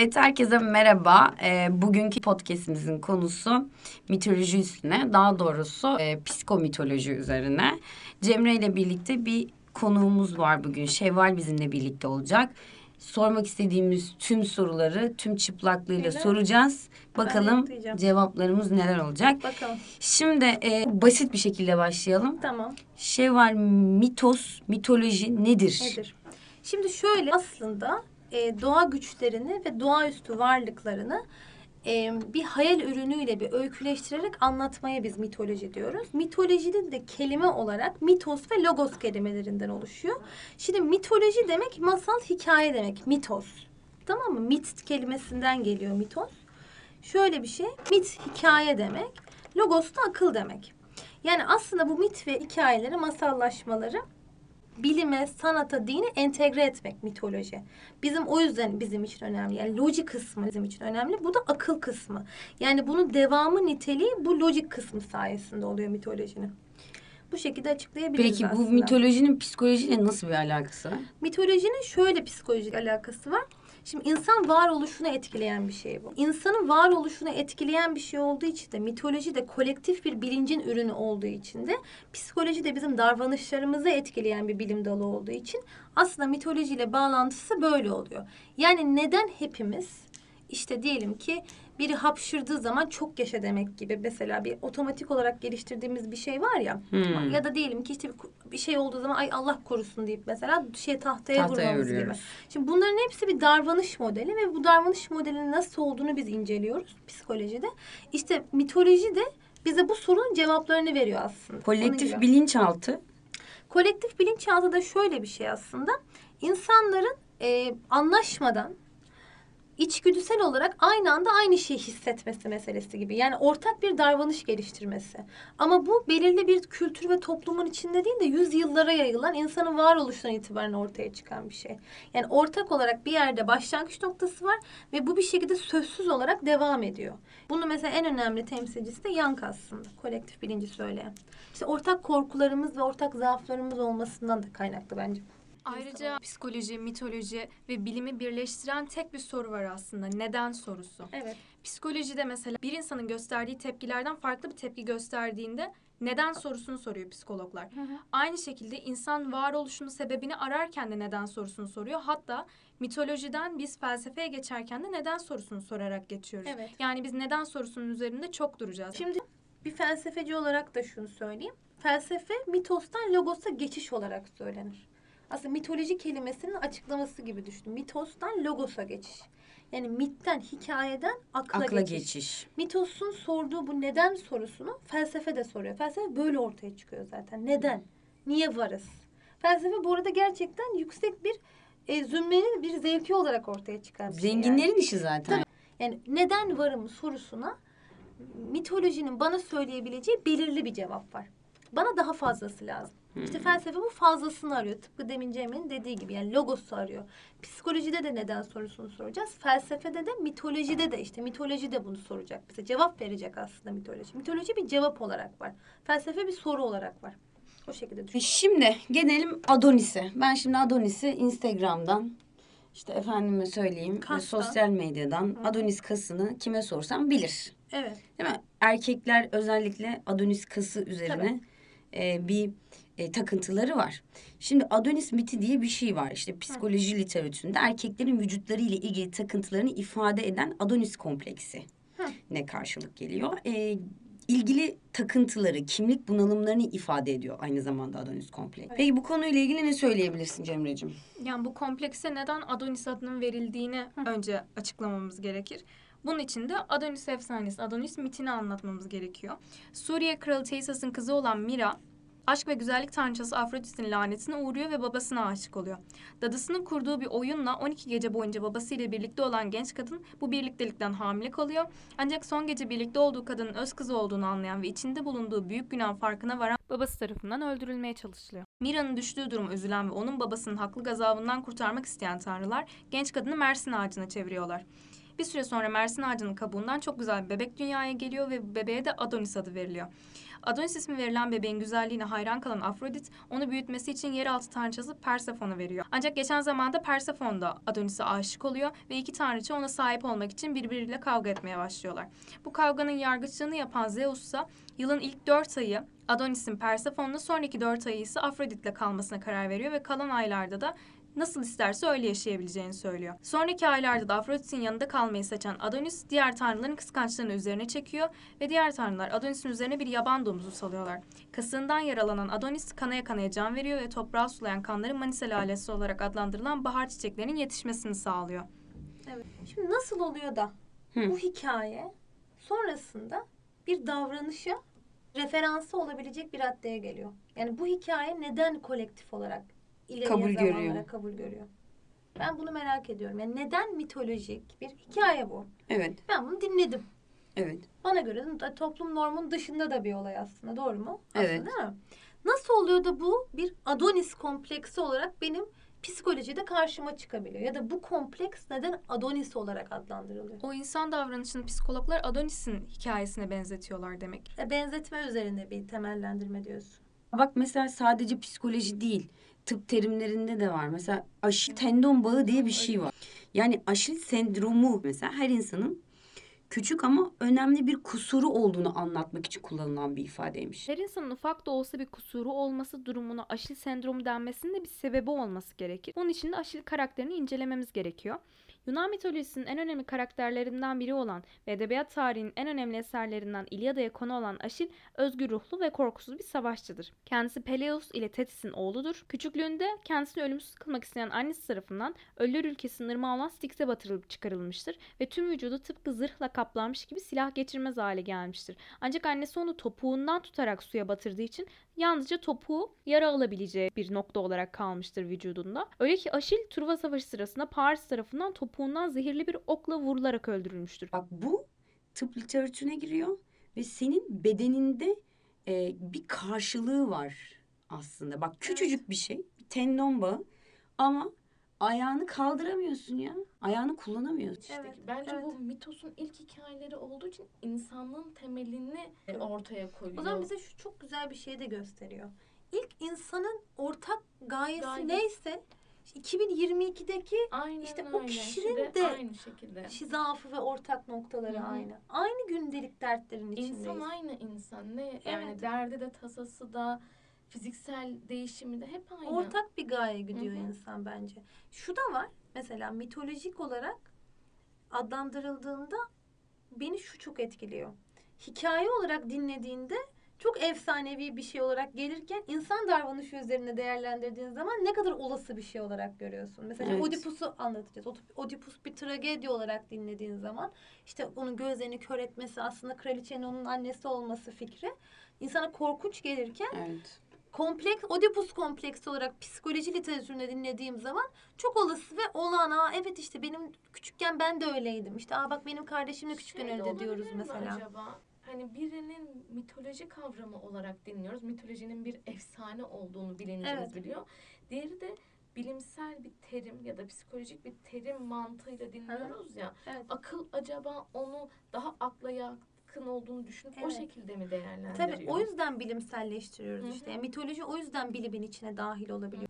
Evet herkese merhaba. Ee, bugünkü podcastimizin konusu mitoloji üstüne, daha doğrusu e, psikomitoloji üzerine. Cemre ile birlikte bir konuğumuz var bugün. Şevval bizimle birlikte olacak. Sormak istediğimiz tüm soruları tüm çıplaklığıyla Evet. soracağız. Bakalım cevaplarımız neler olacak. Bakalım. Şimdi e, basit bir şekilde başlayalım. Tamam. Şevval mitos, mitoloji nedir? Nedir? Şimdi şöyle aslında e, doğa güçlerini ve doğaüstü varlıklarını e, bir hayal ürünüyle bir öyküleştirerek anlatmaya biz mitoloji diyoruz. Mitolojinin de kelime olarak mitos ve logos kelimelerinden oluşuyor. Şimdi mitoloji demek masal hikaye demek. Mitos. Tamam mı? Mit kelimesinden geliyor mitos. Şöyle bir şey. Mit hikaye demek. Logos da akıl demek. Yani aslında bu mit ve hikayeleri, masallaşmaları bilime, sanata, dine entegre etmek mitoloji. Bizim o yüzden bizim için önemli. Yani loji kısmı bizim için önemli. Bu da akıl kısmı. Yani bunun devamı niteliği bu lojik kısmı sayesinde oluyor mitolojinin. Bu şekilde açıklayabiliriz Peki bu aslında. mitolojinin psikolojiyle nasıl bir alakası var? Mitolojinin şöyle psikolojik alakası var. Şimdi insan varoluşunu etkileyen bir şey bu. İnsanın varoluşunu etkileyen bir şey olduğu için de mitoloji de kolektif bir bilincin ürünü olduğu için de psikoloji de bizim davranışlarımızı etkileyen bir bilim dalı olduğu için aslında mitolojiyle bağlantısı böyle oluyor. Yani neden hepimiz işte diyelim ki biri hapşırdığı zaman çok yaşa demek gibi mesela bir otomatik olarak geliştirdiğimiz bir şey var ya Hmm. ya da diyelim ki işte bir- şey olduğu zaman ay Allah korusun deyip mesela şey tahtaya, Tahtaya vurmamız gibi. Şimdi bunların hepsi bir davranış modeli ve bu davranış modelinin nasıl olduğunu biz inceliyoruz psikolojide. İşte mitoloji de bize bu sorunun cevaplarını veriyor aslında. Kolektif bilinçaltı Kolektif bilinçaltı da şöyle bir şey aslında. İnsanların e, anlaşmadan içgüdüsel olarak aynı anda aynı şeyi hissetmesi meselesi gibi. Yani ortak bir davranış geliştirmesi. Ama bu belirli bir kültür ve toplumun içinde değil de yüzyıllara yayılan insanın varoluşundan itibaren ortaya çıkan bir şey. Yani ortak olarak bir yerde başlangıç noktası var ve bu bir şekilde sözsüz olarak devam ediyor. Bunu mesela en önemli temsilcisi de Young aslında. Kolektif bilinci söyleyen. İşte ortak korkularımız ve ortak zaaflarımız olmasından da kaynaklı bence. Ayrıca psikoloji, mitoloji ve bilimi birleştiren tek bir soru var aslında. Neden sorusu. Evet. Psikolojide mesela bir insanın gösterdiği tepkilerden farklı bir tepki gösterdiğinde neden sorusunu soruyor psikologlar. Aynı şekilde insan varoluşunun sebebini ararken de neden sorusunu soruyor. Hatta mitolojiden biz felsefeye geçerken de neden sorusunu sorarak geçiyoruz. Evet. Yani biz neden sorusunun üzerinde çok duracağız. Şimdi bir felsefeci olarak da şunu söyleyeyim. Felsefe mitostan logosa geçiş olarak söylenir. Aslında mitoloji kelimesinin açıklaması gibi düşünün. Mitostan logosa geçiş. Yani mitten, hikayeden akla, akla geçiş. geçiş. Mitos'un sorduğu bu neden sorusunu felsefe de soruyor. Felsefe böyle ortaya çıkıyor zaten. Neden? Niye varız? Felsefe bu arada gerçekten yüksek bir e, zümrenin bir zevki olarak ortaya çıkan bir şey. yani. Zenginlerin işi zaten. Yani neden varım sorusuna mitolojinin bana söyleyebileceği belirli bir cevap var. Bana daha fazlası lazım. İşte felsefe bu fazlasını arıyor. Tıpkı demin Cemre'nin dediği gibi yani logosu arıyor. Psikolojide de neden sorusunu soracağız. Felsefede de mitolojide de işte mitoloji de bunu soracak bize. Cevap verecek aslında mitoloji. Mitoloji bir cevap olarak var. Felsefe bir soru olarak var. O şekilde düşün. Şimdi gelelim Adonis'e. Ben şimdi Adonis'i Instagram'dan işte efendime söyleyeyim Kastan. sosyal medyadan Adonis kasını kime sorsam bilir. Evet. Değil mi? Erkekler özellikle Adonis kası üzerine e, bir e, takıntıları var. Şimdi Adonis miti diye bir şey var. İşte psikoloji literatüründe erkeklerin vücutları ile ilgili takıntılarını ifade eden Adonis kompleksi Hı. ne karşılık geliyor. E, ilgili takıntıları, kimlik bunalımlarını ifade ediyor aynı zamanda Adonis kompleksi. Peki bu konuyla ilgili ne söyleyebilirsin Cemre'cim? Yani bu komplekse neden Adonis adının verildiğini önce açıklamamız gerekir. Bunun için de Adonis efsanesi, Adonis mitini anlatmamız gerekiyor. Suriye kralı Teysas'ın kızı olan Mira, aşk ve güzellik tanrıçası Afrodit'in lanetine uğruyor ve babasına aşık oluyor. Dadısının kurduğu bir oyunla 12 gece boyunca babasıyla birlikte olan genç kadın bu birliktelikten hamile kalıyor. Ancak son gece birlikte olduğu kadının öz kızı olduğunu anlayan ve içinde bulunduğu büyük günah farkına varan babası tarafından öldürülmeye çalışılıyor. Mira'nın düştüğü duruma üzülen ve onun babasının haklı gazabından kurtarmak isteyen tanrılar genç kadını Mersin ağacına çeviriyorlar. Bir süre sonra Mersin ağacının kabuğundan çok güzel bir bebek dünyaya geliyor ve bebeğe de Adonis adı veriliyor. Adonis ismi verilen bebeğin güzelliğine hayran kalan Afrodit onu büyütmesi için yeraltı tanrıçası Persefon'u veriyor. Ancak geçen zamanda Persefon da Adonis'e aşık oluyor ve iki tanrıça ona sahip olmak için birbiriyle kavga etmeye başlıyorlar. Bu kavganın yargıçlığını yapan Zeus ise yılın ilk dört ayı Adonis'in Persefon'la sonraki dört ayı ise Afrodit'le kalmasına karar veriyor ve kalan aylarda da nasıl isterse öyle yaşayabileceğini söylüyor. Sonraki aylarda da Afrodit'in yanında kalmayı seçen Adonis diğer tanrıların kıskançlığını üzerine çekiyor ve diğer tanrılar Adonis'in üzerine bir yaban domuzu salıyorlar. Kasığından yaralanan Adonis kanaya kanaya can veriyor ve toprağı sulayan kanları Manisa lalesi olarak adlandırılan bahar çiçeklerinin yetişmesini sağlıyor. Evet. Şimdi nasıl oluyor da Hı. bu hikaye sonrasında bir davranışa referansı olabilecek bir raddeye geliyor. Yani bu hikaye neden kolektif olarak ileriye Kabul zamanlara görüyor. kabul görüyor? Ben bunu merak ediyorum. Yani neden mitolojik bir hikaye bu? Evet. Ben bunu dinledim. Evet. Bana göre toplum normun dışında da bir olay aslında. Doğru mu? Aslında Evet. değil mi? Nasıl oluyor da bu bir Adonis kompleksi olarak benim psikolojide karşıma çıkabiliyor? Ya da bu kompleks neden Adonis olarak adlandırılıyor? O insan davranışını psikologlar Adonis'in hikayesine benzetiyorlar demek. E, benzetme üzerine bir temellendirme diyorsun. Bak mesela sadece psikoloji değil. Tıp terimlerinde de var. Mesela aşil tendon bağı diye bir şey var. Yani aşil sendromu mesela her insanın küçük ama önemli bir kusuru olduğunu anlatmak için kullanılan bir ifadeymiş. Her insanın ufak da olsa bir kusuru olması durumuna aşil sendromu denmesinin de bir sebebi olması gerekir. Bunun için de aşil karakterini incelememiz gerekiyor. Yunan mitolojisinin en önemli karakterlerinden biri olan ve edebiyat tarihinin en önemli eserlerinden İlyada'ya konu olan Aşil, özgür ruhlu ve korkusuz bir savaşçıdır. Kendisi Peleus ile Tetis'in oğludur. Küçüklüğünde kendisini ölümsüz kılmak isteyen annesi tarafından ölüler ülkesinin ırmağı olan Styx'e batırılıp çıkarılmıştır ve tüm vücudu tıpkı zırhla kaplanmış gibi silah geçirmez hale gelmiştir. Ancak annesi onu topuğundan tutarak suya batırdığı için yalnızca topuğu yara alabileceği bir nokta olarak kalmıştır vücudunda. Öyle ki Aşil Truva Savaşı sırasında Paris tarafından topuğundan zehirli bir okla vurularak öldürülmüştür. Bak bu tıp literatürüne giriyor ve senin bedeninde e, bir karşılığı var aslında. Bak küçücük bir şey, bir tendon bağı ama ayağını kaldıramıyorsun ya. Ayağını kullanamıyorsun. İşte Evet, bence evet. bu mitosun ilk hikayeleri olduğu için insanlığın temelini ortaya koyuyor. O zaman bize şu çok güzel bir şey de gösteriyor. İlk insanın ortak gayesi Gayesi. neyse 2022'deki Aynen işte o öyle. kişinin İşte de aynı şekilde. zaafı ve ortak noktaları Hı hı. aynı. Aynı gündelik dertlerin içindeyiz. İnsan aynı insan. Ne yani Evet. derdi de tasası da fiziksel değişimi de hep aynı. Ortak bir gaye gidiyor Hı hı. insan bence. Şu da var. Mesela mitolojik olarak adlandırıldığında beni şu çok etkiliyor. Hikaye olarak dinlediğinde çok efsanevi bir şey olarak gelirken insan davranışı üzerine değerlendirdiğin zaman ne kadar olası bir şey olarak görüyorsun. Mesela Evet. Oedipus'u anlatacağız. Oedip- Oedipus bir tragedi olarak dinlediğin zaman işte onun gözlerini kör etmesi aslında kraliçenin onun annesi olması fikri insana korkunç gelirken Evet. kompleks, Oedipus kompleksi olarak psikoloji literatüründe dinlediğim zaman çok olası ve olan aa evet işte benim küçükken ben de öyleydim. İşte aa bak benim kardeşim de küçükken Şey öldü diyoruz mesela. Acaba hani birinin mitoloji kavramı olarak dinliyoruz. Mitolojinin bir efsane olduğunu bilincimiz Evet. biliyor. Diğeri de bilimsel bir terim ya da psikolojik bir terim mantığıyla dinliyoruz ya. Evet. Akıl acaba onu daha akla yakın olduğunu düşünüp o Evet. şekilde mi değerlendiriyor? Tabii o yüzden bilimselleştiriyoruz Hı hı. işte. Yani mitoloji o yüzden bilimin içine dahil olabiliyor.